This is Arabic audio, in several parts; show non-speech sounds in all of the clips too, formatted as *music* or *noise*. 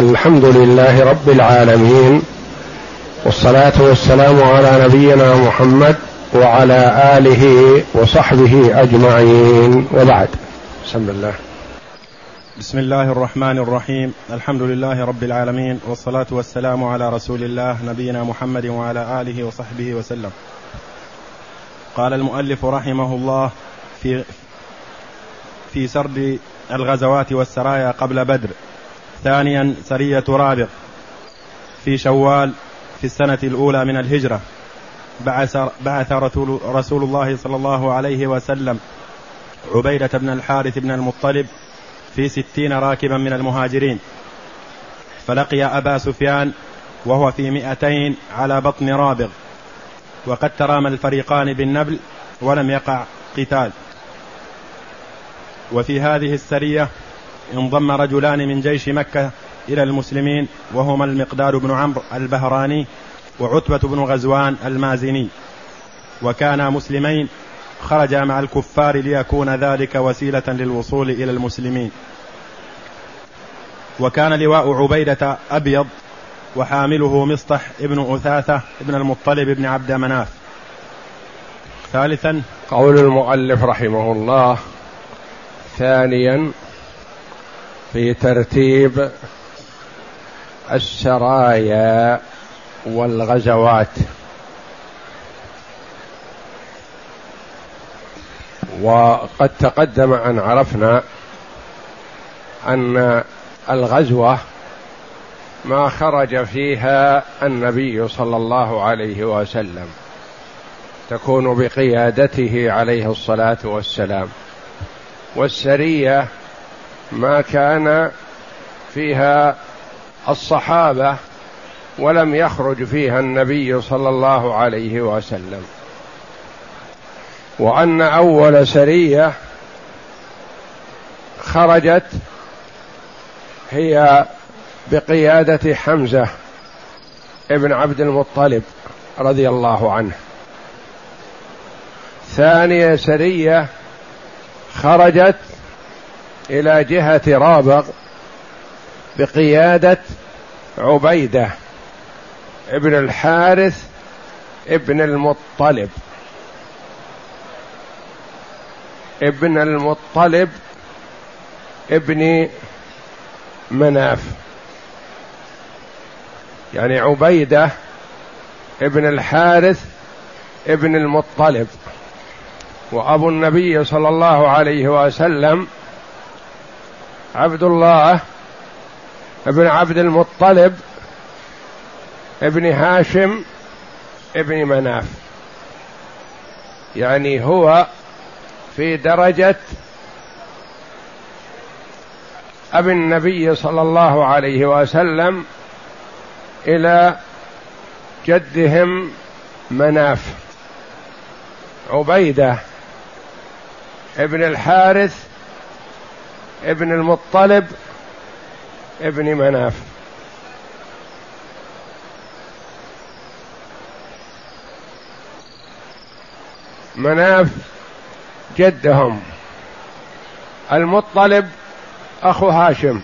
الحمد لله رب العالمين والصلاة والسلام على نبينا محمد وعلى آله وصحبه أجمعين. وبعد. بسم الله. بسم الله الرحمن الرحيم. الحمد لله رب العالمين والصلاة والسلام على رسول الله نبينا محمد وعلى آله وصحبه وسلم. قال المؤلف رحمه الله في في سرد الغزوات والسرايا قبل بدر. ثانيا سرية رابغ في شوال في السنة الأولى من الهجرة. بعث, بعث رسول, رسول الله صلى الله عليه وسلم عبيدة بن الحارث بن المطلب في ستين راكبا من المهاجرين. فلقي أبا سفيان وهو في مئتين على بطن رابغ. وقد ترامى الفريقان بالنبل ولم يقع قتال. وفي هذه السرية انضم رجلان من جيش مكة إلى المسلمين وهما المقدار بن عمرو البهراني وعتبة بن غزوان المازني. وكانا مسلمين خرجا مع الكفار ليكون ذلك وسيلة للوصول إلى المسلمين. وكان لواء عبيدة أبيض وحامله مصطح ابن أثاثة ابن المطلب بن عبد مناف. ثالثا قول المؤلف رحمه الله ثانيا في ترتيب السرايا والغزوات. وقد تقدم ان عرفنا أن الغزوة ما خرج فيها النبي صلى الله عليه وسلم تكون بقيادته عليه الصلاة والسلام. والسرية ما كان فيها الصحابة ولم يخرج فيها النبي صلى الله عليه وسلم. وأن أول سرية خرجت هي بقيادة حمزة ابن عبد المطلب رضي الله عنه. ثانية سرية خرجت إلى جهة رابغ بقيادة عبيدة ابن الحارث ابن المطلب. ابن المطلب ابن مناف. يعني عبيدة ابن الحارث ابن المطلب. وأبو النبي صلى الله عليه وسلم عبد الله ابن عبد المطلب ابن هاشم ابن مناف. يعني هو في درجة ابي النبي صلى الله عليه وسلم إلى جدهم مناف. عبيدة ابن الحارث ابن المطلب ابن مناف. مناف جدهم. المطلب أخو هاشم.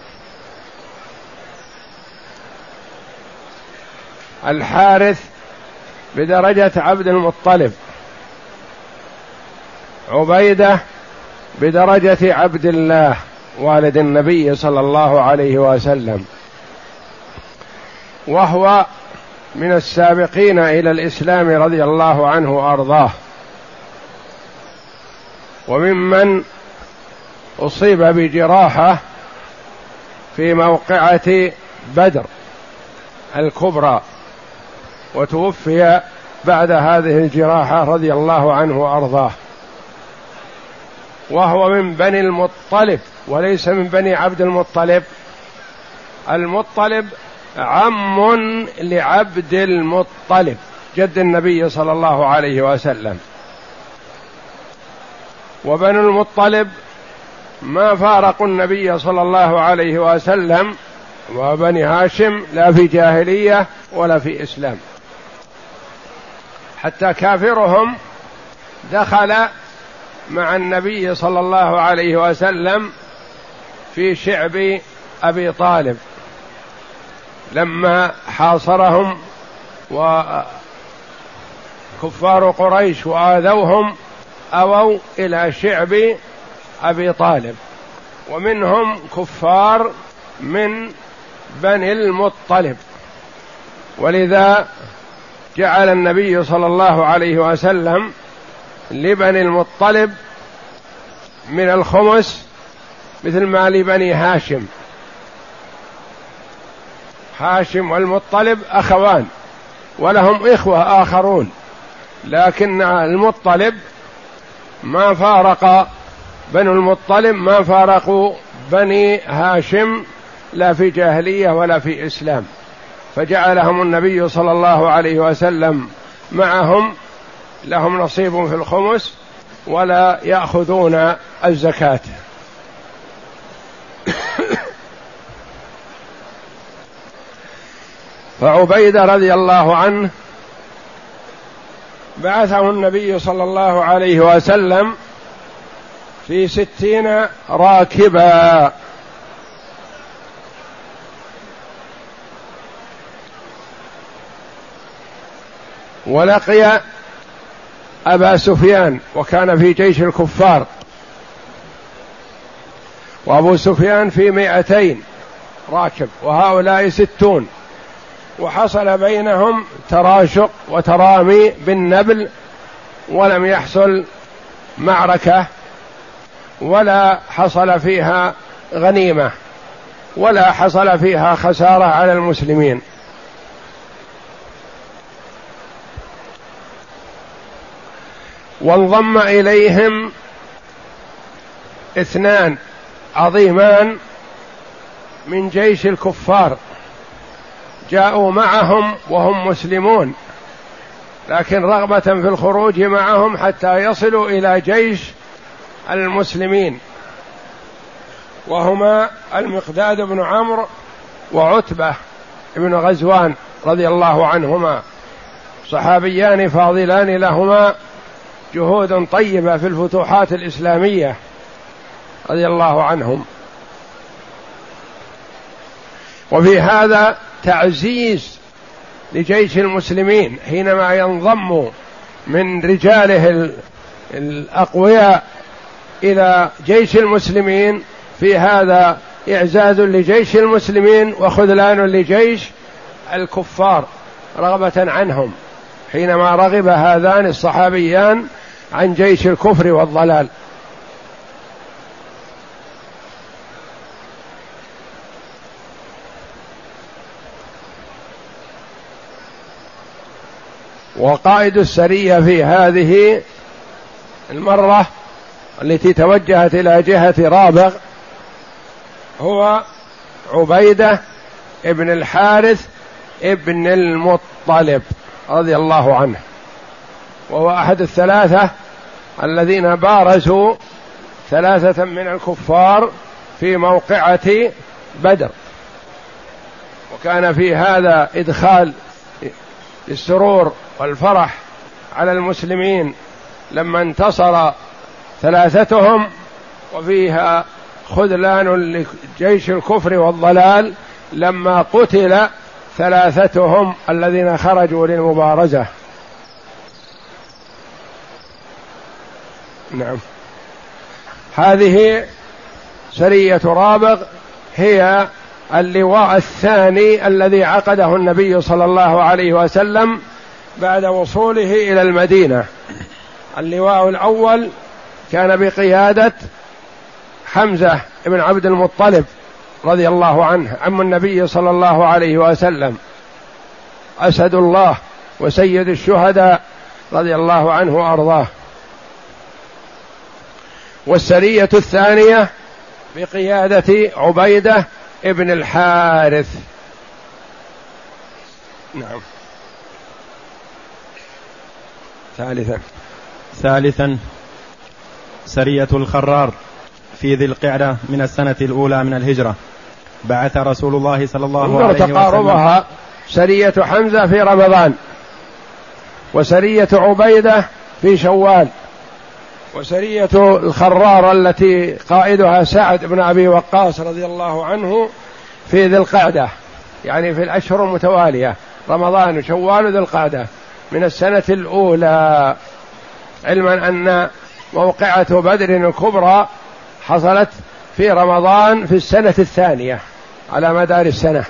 الحارث بدرجة عبد المطلب. عبيدة بدرجة عبد الله. والد النبي صلى الله عليه وسلم. وهو من السابقين إلى الإسلام رضي الله عنه وأرضاه. وممن أصيب بجراحة في موقعة بدر الكبرى وتوفي بعد هذه الجراحة رضي الله عنه وأرضاه. وهو من بني المطلب وليس من بني عبد المطلب. المطلب عم لعبد المطلب جد النبي صلى الله عليه وسلم. وبنو المطلب ما فارقوا النبي صلى الله عليه وسلم وبني هاشم لا في جاهلية ولا في إسلام. حتى كافرهم دخل مع النبي صلى الله عليه وسلم في شعب أبي طالب. لما حاصرهم وكفار قريش وآذوهم أووا إلى شعب أبي طالب. ومنهم كفار من بني المطلب. ولذا جعل النبي صلى الله عليه وسلم لبني المطلب من الخمس مثل ما لبني هاشم. هاشم والمطلب أخوان ولهم إخوة آخرون لكن المطلب ما فارق بنو المطلب ما فارقوا بني هاشم لا في جاهلية ولا في إسلام. فجعلهم النبي صلى الله عليه وسلم معهم لهم نصيب في الخمس ولا يأخذون الزكاة. *coughs* فعبيدة رضي الله عنه بعثه النبي صلى الله عليه وسلم في ستين راكبا. ولقي أبا سفيان وكان في جيش الكفار وأبو سفيان في مائتين راكب وهؤلاء ستون وحصل بينهم تراشق وترامي بالنبل ولم يحصل معركة ولا حصل فيها غنيمة ولا حصل فيها خسارة على المسلمين وانضم إليهم اثنان عظيمان من جيش الكفار. جاءوا معهم وهم مسلمون لكن رغبة في الخروج معهم حتى يصلوا إلى جيش المسلمين. وهما المقداد بن عمرو وعتبة بن غزوان رضي الله عنهما. صحابيان فاضلان لهما جهود طيبة في الفتوحات الإسلامية رضي الله عنهم. وفي هذا تعزيز لجيش المسلمين حينما ينضم من رجاله الأقوياء إلى جيش المسلمين في هذا إعزاز لجيش المسلمين وخذلان لجيش الكفار رغبة عنهم. حينما رغب هذان الصحابيان عن جيش الكفر والضلال. وقائد السرية في هذه المرة التي توجهت إلى جهة رابغ هو عبيدة ابن الحارث ابن المطلب. رضي الله عنه. وهو أحد الثلاثة الذين بارزوا ثلاثة من الكفار في موقعة بدر. وكان في هذا إدخال السرور والفرح على المسلمين لما انتصر ثلاثتهم وفيها خذلان لجيش الكفر والضلال لما قتل ثلاثتهم الذين خرجوا للمبارزة. نعم. هذه سرية رابغ هي اللواء الثاني الذي عقده النبي صلى الله عليه وسلم بعد وصوله إلى المدينة. اللواء الأول كان بقيادة حمزة بن عبد المطلب. رضي الله عنه عم النبي صلى الله عليه وسلم أسد الله وسيد الشهداء رضي الله عنه وأرضاه. والسرية الثانية بقيادة عبيدة ابن الحارث. نعم. ثالثا. ثالثا سرية الخرار في ذي القعدة من السنة الأولى من الهجرة. بعث رسول الله صلى الله عليه وسلم. تقاربها. سرية حمزة في رمضان. وسرية عبيدة في شوال. وسرية الخرار التي قائدها سعد بن أبي وقاص رضي الله عنه في ذي القعدة. يعني في الأشهر المتوالية. رمضان وشوال ذي القعدة. من السنة الأولى. علما أن موقعة بدر الكبرى حصلت في رمضان في السنة الثانية على مدار السنة.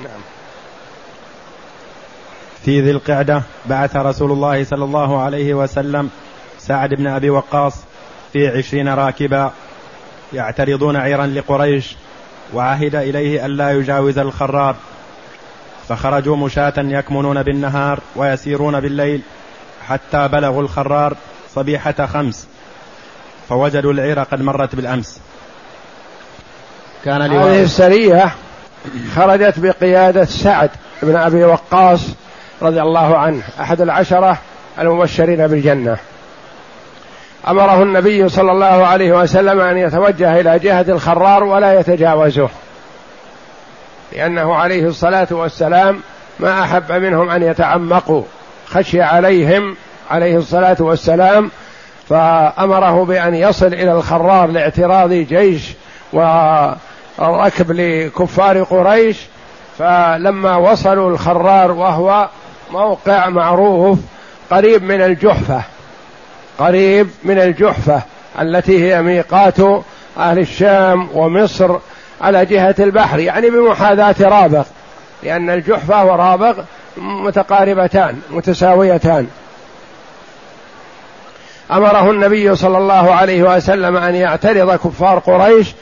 نعم. في ذي القعدة بعث رسول الله صلى الله عليه وسلم سعد بن أبي وقاص في عشرين راكبا يعترضون عيرا لقريش وعهد إليه ألا يجاوز الخرار فخرجوا مشاة يكمنون بالنهار ويسيرون بالليل حتى بلغوا الخرار صبيحة خمس فوجدوا العير قد مرت بالأمس. كان هذه السرية خرجت بقيادة سعد بن أبي وقاص رضي الله عنه أحد العشرة المبشرين بالجنة. أمره النبي صلى الله عليه وسلم أن يتوجه إلى جهة الخرار ولا يتجاوزه لأنه عليه الصلاة والسلام ما أحب منهم أن يتعمقوا خشي عليهم عليه الصلاة والسلام فأمره بأن يصل إلى الخرار لاعتراض جيش والركب لكفار قريش فلما وصلوا الخرار وهو موقع معروف قريب من الجحفة قريب من الجحفة التي هي ميقات أهل الشام ومصر على جهة البحر يعني بمحاذاة رابغ لأن الجحفة ورابغ متقاربتان متساويتان. أمره النبي صلى الله عليه وسلم أن يعترض كفار قريش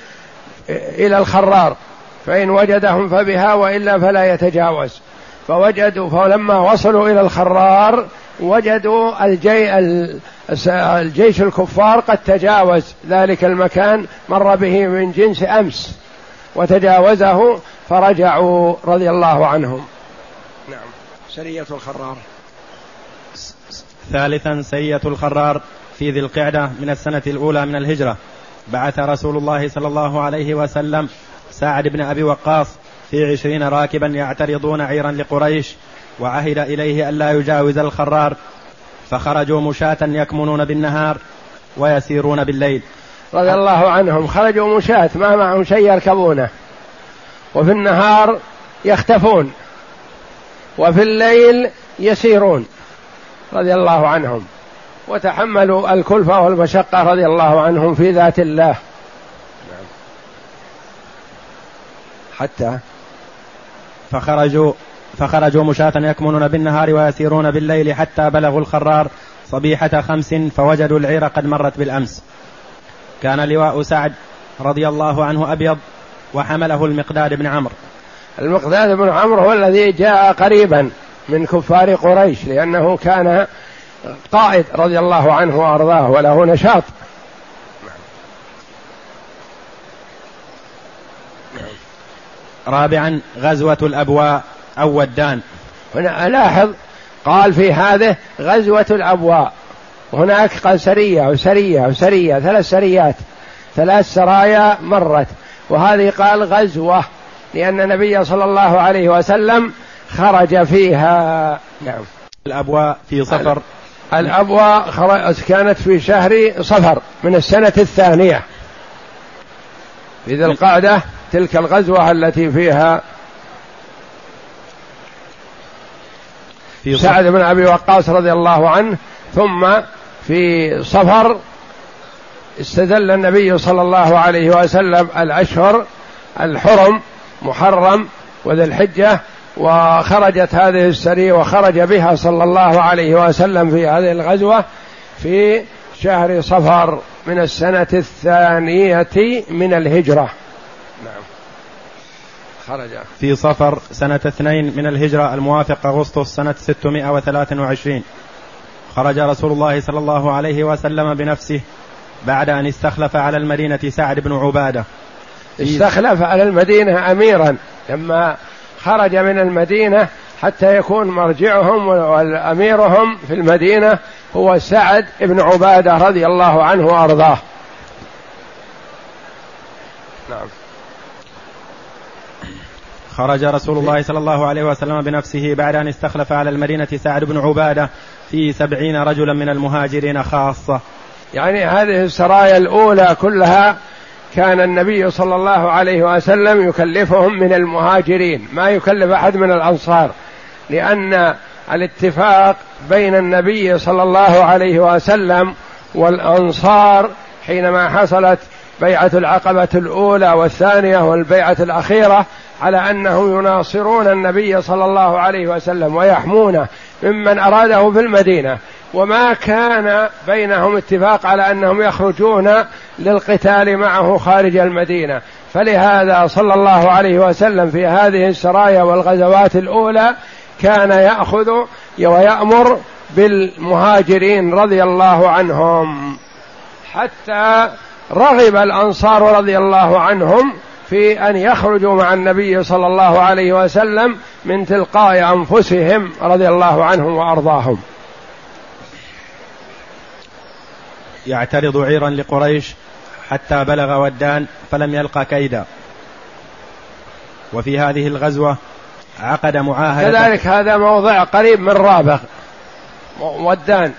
إلى الخرار فإن وجدهم فبها وإلا فلا يتجاوز. فوجدوا فلما وصلوا إلى الخرار وجدوا الجي الجيش الكفار قد تجاوز ذلك المكان مر به من جنس أمس وتجاوزه فرجعوا رضي الله عنهم. نعم. سرية الخرار. ثالثا سرية الخرار في ذي القعدة من السنة الأولى من الهجرة. بعث رسول الله صلى الله عليه وسلم سعد بن أبي وقاص في عشرين راكبا يعترضون عيرا لقريش وعهد إليه ألا يجاوز الخرار فخرجوا مشاة يكمنون بالنهار ويسيرون بالليل. رضي الله عنهم خرجوا مشاة ما معهم شيء يركبونه. وفي النهار يختفون وفي الليل يسيرون. رضي الله عنهم. وتحملوا الكلفة والمشقة رضي الله عنهم في ذات الله. حتى فخرجوا فخرجوا مشاة يكمنون بالنهار ويسيرون بالليل حتى بلغوا الخرار صبيحة خمس فوجدوا العير قد مرت بالأمس. كان لواء سعد رضي الله عنه أبيض وحمله المقداد بن عمرو. المقداد بن عمرو هو الذي جاء قريبا من كفار قريش لأنه كان قائد رضي الله عنه وأرضاه وله نشاط. رابعا غزوة الأبواء أو ودان. هنا لاحظ قال في هذه غزوة الأبواء. هناك قال سرية وسرية وسرية ثلاث سريات. ثلاث سرايا مرت. وهذه قال غزوة لأن النبي صلى الله عليه وسلم خرج فيها. نعم. الأبواء في صفر الأبواء كانت في شهر صفر من السنة الثانية. في ذي القعدة تلك الغزوة التي فيها في سعد بن أبي وقاص رضي الله عنه ثم في صفر استدل النبي صلى الله عليه وسلم الأشهر الحرم محرم وذي الحجة وخرجت هذه السرية وخرج بها صلى الله عليه وسلم في هذه الغزوة في شهر صفر من السنة الثانية من الهجرة. نعم. خرج. في صفر سنة اثنين من الهجرة الموافق أغسطس سنة 623 خرج رسول الله صلى الله عليه وسلم بنفسه بعد أن استخلف على المدينة سعد بن عبادة. استخلف على المدينة أميرا لما خرج من المدينة حتى يكون مرجعهم وأميرهم في المدينة هو سعد بن عبادة رضي الله عنه وأرضاه. نعم. خرج رسول الله صلى الله عليه وسلم بنفسه بعد أن استخلف على المدينة سعد بن عبادة في سبعين رجلا من المهاجرين خاصة. يعني هذه السرايا الأولى كلها كان النبي صلى الله عليه وسلم يكلفهم من المهاجرين ما يكلف أحد من الأنصار لأن الاتفاق بين النبي صلى الله عليه وسلم والأنصار حينما حصلت بيعة العقبة الأولى والثانية والبيعة الأخيرة على انهم يناصرون النبي صلى الله عليه وسلم ويحمونه ممن أراده في المدينة. وما كان بينهم اتفاق على أنهم يخرجون للقتال معه خارج المدينة. فلهذا صلى الله عليه وسلم في هذه السرايا والغزوات الأولى كان يأخذ ويأمر بالمهاجرين رضي الله عنهم. حتى رغب الأنصار رضي الله عنهم في أن يخرجوا مع النبي صلى الله عليه وسلم من تلقاء أنفسهم رضي الله عنهم وأرضاهم. يعترض عيرا لقريش حتى بلغ ودان فلم يلقى كيدا. وفي هذه الغزوة عقد معاهدة كذلك هذا موضع قريب من رابغ. ودان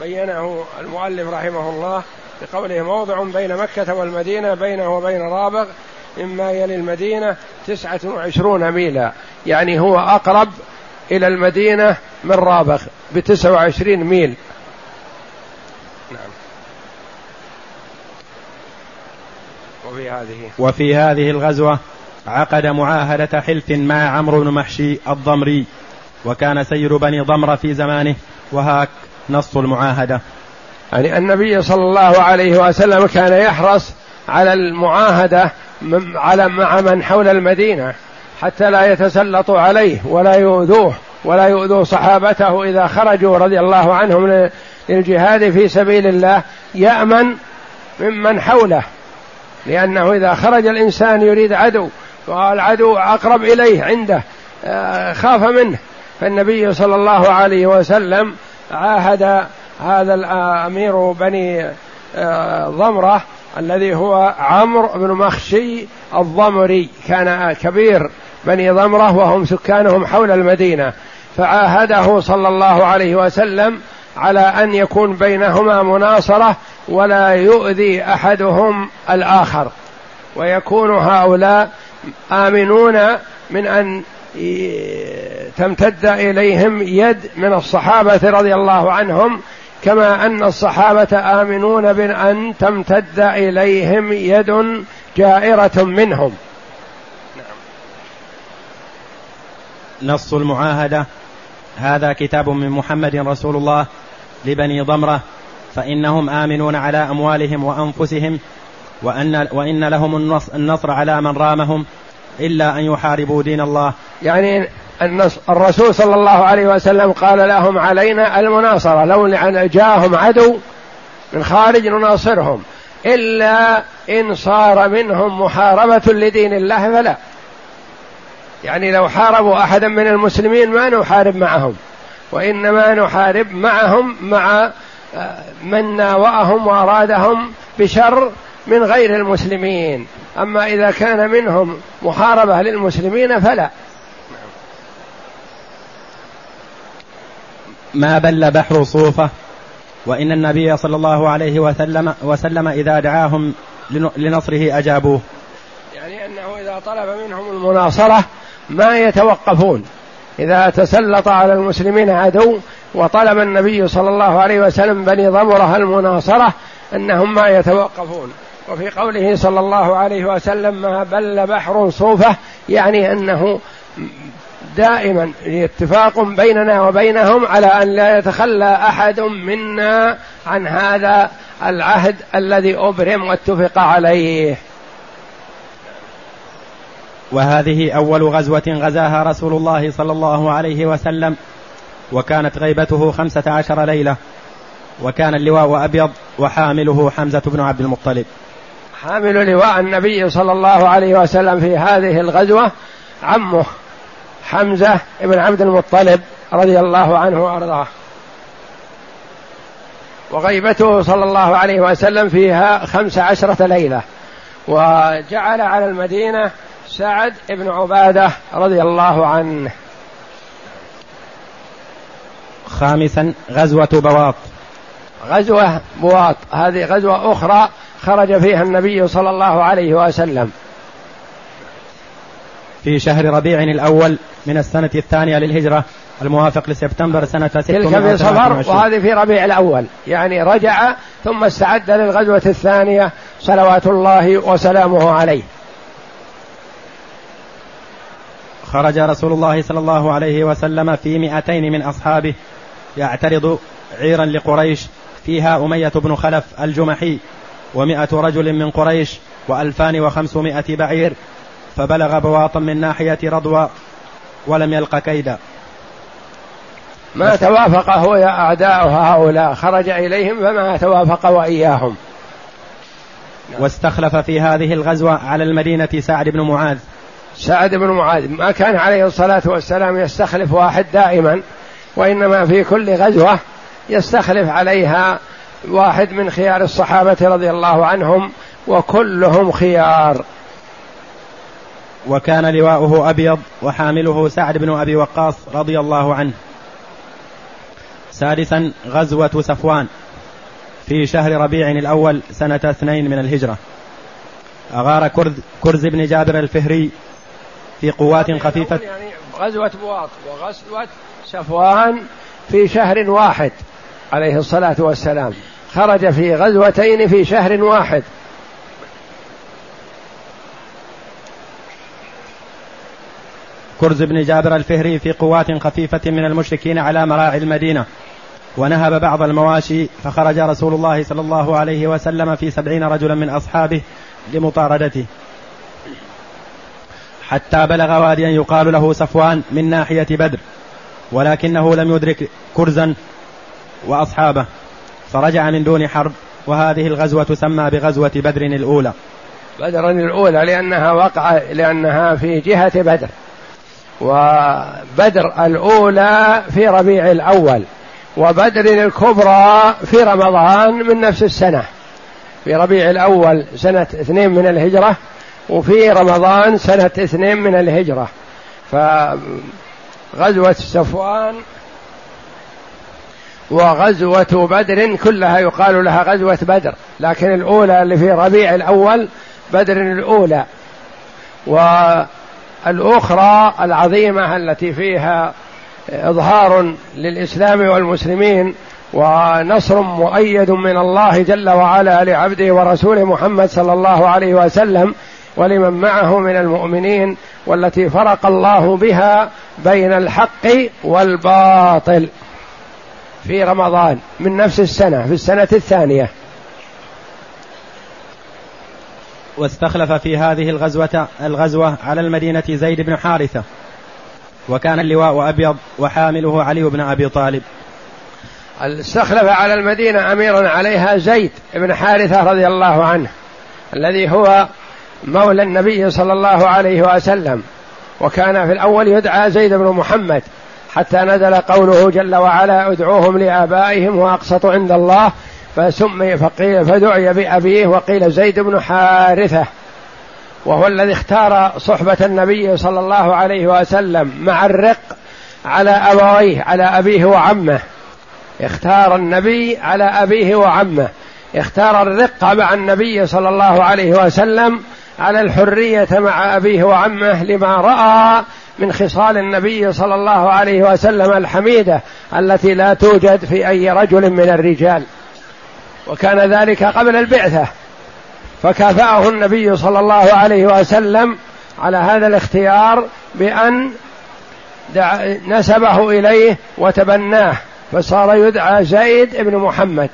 بينه المؤلف رحمه الله بقوله موضع بين مكة والمدينة بينه وبين رابغ مما يلي المدينة تسعة وعشرون ميلا. يعني هو أقرب إلى المدينة من رابغ بتسعة وعشرين ميل. نعم. وفي هذه. وفي هذه الغزوة عقد معاهدة حلف مع عمرو بن محشي الضمري وكان سير بني ضمرة في زمانه وهاك نص المعاهدة. يعني النبي صلى الله عليه وسلم كان يحرص على المعاهدة على مع من حول المدينة حتى لا يتسلطوا عليه ولا يؤذوه ولا يؤذوا صحابته إذا خرجوا رضي الله عنهم للجهاد في سبيل الله يأمن ممن حوله. لأنه إذا خرج الإنسان يريد عدو والعدو أقرب إليه عنده آه، خاف منه. فالنبي صلى الله عليه وسلم عاهد هذا الأمير بني آه، ضمرة الذي هو عمرو بن مخشي الضمري. كان كبير بني ضمرة وهم سكانهم حول المدينة. فعاهده صلى الله عليه وسلم على أن يكون بينهما مناصرة ولا يؤذي أحدهم الآخر. ويكون هؤلاء آمنون من أن تمتد إليهم يد من الصحابة رضي الله عنهم كما أن الصحابة آمنون بأن تمتد إليهم يد جائرة منهم. نعم. نص المعاهدة. هذا كتاب من محمد رسول الله لبني ضمرة. فإنهم آمنون على أموالهم وأنفسهم وأن وإن لهم النصر على من رامهم إلا أن يحاربوا دين الله. يعني الرسول صلى الله عليه وسلم قال لهم علينا المناصرة لو جاءهم عدو من خارج نناصرهم إلا إن صار منهم محاربة لدين الله فلا. يعني لو حاربوا أحدا من المسلمين ما نحارب معهم وإنما نحارب معهم مع من ناوأهم وأرادهم بشر من غير المسلمين. أما إذا كان منهم محاربة للمسلمين فلا. ما بل بحر صوفة وإن النبي صلى الله عليه وسلم, وسلم إذا دعاهم لنصره أجابوه. يعني أنه إذا طلب منهم المناصرة ما يتوقفون. إذا تسلط على المسلمين عدو وطلب النبي صلى الله عليه وسلم بني ضمره المناصرة أنهم ما يتوقفون. وفي قوله صلى الله عليه وسلم ما بل بحر صوفة يعني أنه دائما اتفاق بيننا وبينهم على ان لا يتخلى احد منا عن هذا العهد الذي أبرم واتفق عليه. وهذه أول غزوة غزاها رسول الله صلى الله عليه وسلم. وكانت غيبته خمسة عشر ليلة. وكان اللواء أبيض وحامله حمزة بن عبد المطلب. حامل لواء النبي صلى الله عليه وسلم في هذه الغزوة عمه حمزة بن عبد المطلب رضي الله عنه وأرضاه. وغيبته صلى الله عليه وسلم فيها خمس عشرة ليلة. وجعل على المدينة سعد بن عبادة رضي الله عنه. خامسا غزوة بواط. غزوة بواط. هذه غزوة أخرى خرج فيها النبي صلى الله عليه وسلم. في شهر ربيع الأول من السنة الثانية للهجرة الموافق لسبتمبر سنة تلك في صفر وهذه في ربيع الأول. يعني رجع ثم استعد للغزوة الثانية صلوات الله وسلامه عليه. خرج رسول الله صلى الله عليه وسلم في مئتين من أصحابه يعترض عيرا لقريش فيها أمية بن خلف الجمحي ومائة رجل من قريش وألفان وخمسمائة بعير فبلغ بواطا من ناحية رضوى ولم يلق كيدا. ما توافق هو يا أعداء هؤلاء. خرج إليهم فما توافق وإياهم. واستخلف في هذه الغزوة على المدينة سعد بن معاذ. سعد بن معاذ. ما كان عليه الصلاة والسلام يستخلف واحد دائما. وإنما في كل غزوة يستخلف عليها واحد من خيار الصحابة رضي الله عنهم وكلهم خيار. وكان لواؤه أبيض وحامله سعد بن أبي وقاص رضي الله عنه. سادسا غزوة صفوان في شهر ربيع الأول سنة اثنين من الهجرة. أغار كرز, كرز بن جابر الفهري في قوات خفيفة يعني غزوة بواط وغزوة صفوان في شهر واحد عليه الصلاة والسلام. خرج في غزوتين في شهر واحد. كرز بن جابر الفهري في قوات خفيفة من المشركين على مراعي المدينة. ونهب بعض المواشي فخرج رسول الله صلى الله عليه وسلم في سبعين رجلا من أصحابه لمطاردته. حتى بلغ واديا يقال له صفوان من ناحية بدر ولكنه لم يدرك كرزا وأصحابه. فرجع من دون حرب وهذه الغزوة تسمى بغزوة بدر الأولى. بدر الأولى لأنها وقع لأنها في جهة بدر. وبدر الأولى في ربيع الأول وبدر الكبرى في رمضان من نفس السنة. في ربيع الأول سنة اثنين من الهجرة وفي رمضان سنة اثنين من الهجرة. فغزوة صفوان وغزوة بدر كلها يقال لها غزوة بدر لكن الأولى اللي في ربيع الأول بدر الأولى. والأخرى العظيمة التي فيها إظهار للإسلام والمسلمين ونصر مؤيد من الله جل وعلا لعبده ورسوله محمد صلى الله عليه وسلم ولمن معه من المؤمنين والتي فرق الله بها بين الحق والباطل. في رمضان من نفس السنة في السنة الثانية. واستخلف في هذه الغزوة الغزوة على المدينة زيد بن حارثة وكان اللواء أبيض وحامله علي بن أبي طالب. استخلف على المدينة أميرا عليها زيد بن حارثة رضي الله عنه الذي هو مولى النبي صلى الله عليه وسلم وكان في الأول يدعى زيد بن محمد حتى نزل قوله جل وعلا ادعوهم لآبائهم وأقسطوا عند الله. فسمي فقيل فدعي بأبيه وقيل زيد بن حارثة وهو الذي اختار صحبة النبي صلى الله عليه وسلم مع الرق على أبويه على أبيه وعمه. اختار النبي على أبيه وعمه. اختار الرق مع النبي صلى الله عليه وسلم على الحرية مع أبيه وعمه لما رأى من خصال النبي صلى الله عليه وسلم الحميدة التي لا توجد في أي رجل من الرجال. وكان ذلك قبل البعثة. فكافأه النبي صلى الله عليه وسلم على هذا الاختيار بأن نسبه إليه وتبناه. فصار يدعى زيد بن محمد.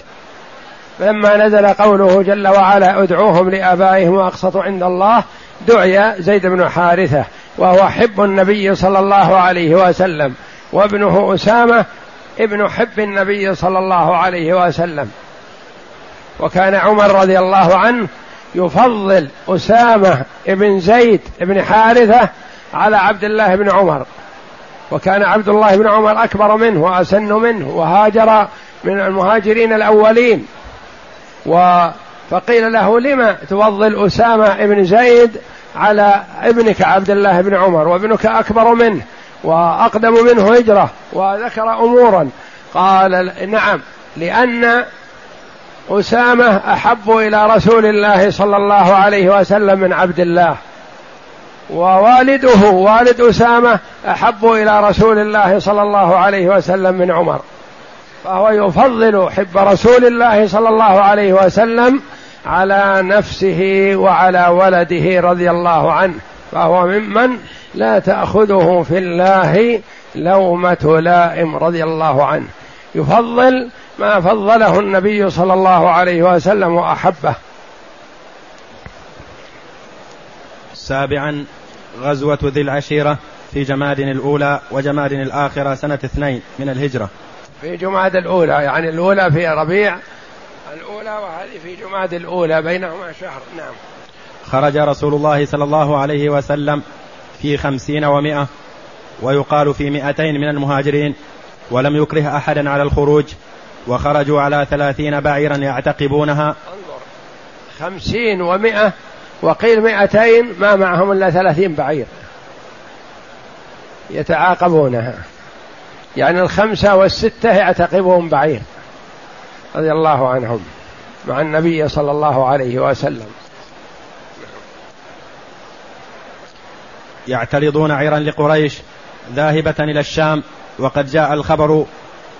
فلما نزل قوله جل وعلا ادعوهم لآبائهم وأقسطوا عند الله دعي زيد بن حارثة وهو حب النبي صلى الله عليه وسلم وابنه أسامة ابن حب النبي صلى الله عليه وسلم. وكان عمر رضي الله عنه يفضل أسامة بن زيد بن حارثة على عبد الله بن عمر. وكان عبد الله بن عمر أكبر منه وأسن منه وهاجر من المهاجرين الأولين. و فقيل له لما تفضل أسامة بن زيد على ابنك عبد الله بن عمر وابنك أكبر منه وأقدم منه هجرة وذكر أمورا. قال نعم لأن أسامة أحب إلى رسول الله صلى الله عليه وسلم من عبد الله. ووالده والد أسامة أحب إلى رسول الله صلى الله عليه وسلم من عمر. فهو يفضل حب رسول الله صلى الله عليه وسلم على نفسه وعلى ولده رضي الله عنه. فهو ممن لا تأخذه في الله لومة لائم رضي الله عنه. يفضل ما فضله النبي صلى الله عليه وسلم وأحبه. سابعا غزوة ذي العشيرة في جماد الأولى وجماد الآخرة سنة اثنين من الهجرة. في جماد الأولى يعني الأولى في ربيع الأولى وهذه في جماد الأولى بينهما شهر نعم. خرج رسول الله صلى الله عليه وسلم في خمسين ومائة ويقال في مئتين من المهاجرين ولم يكره أحدا على الخروج وخرجوا على ثلاثين بعيرا يعتقبونها. انظر خمسين ومائة وقيل مئتين ما معهم إلا ثلاثين بعير. يتعاقبونها. يعني الخمسة والستة يعتقبهم بعير رضي الله عنهم مع النبي صلى الله عليه وسلم. يعترضون عيرا لقريش ذاهبة إلى الشام وقد جاء الخبر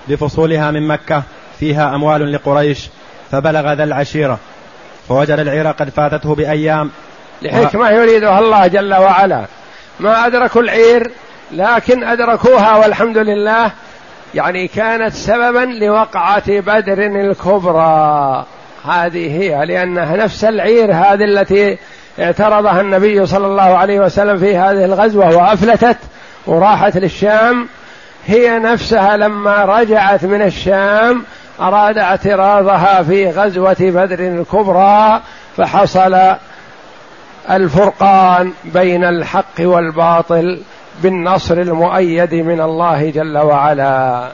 بفصولها من مكة فيها أموال لقريش فبلغ ذا العشيرة. فوجد العير قد فاتته بأيام. لحكمة يريدها الله جل وعلا. ما أدركوا العير؟ لكن أدركوها والحمد لله يعني كانت سببا لوقعة بدر الكبرى. هذه هي لأنها نفس العير هذه التي اعترضها النبي صلى الله عليه وسلم في هذه الغزوة وأفلتت وراحت للشام. هي نفسها لما رجعت من الشام أراد اعتراضها في غزوة بدر الكبرى فحصل الفرقان بين الحق والباطل. بالنصر المؤيد من الله جل وعلا.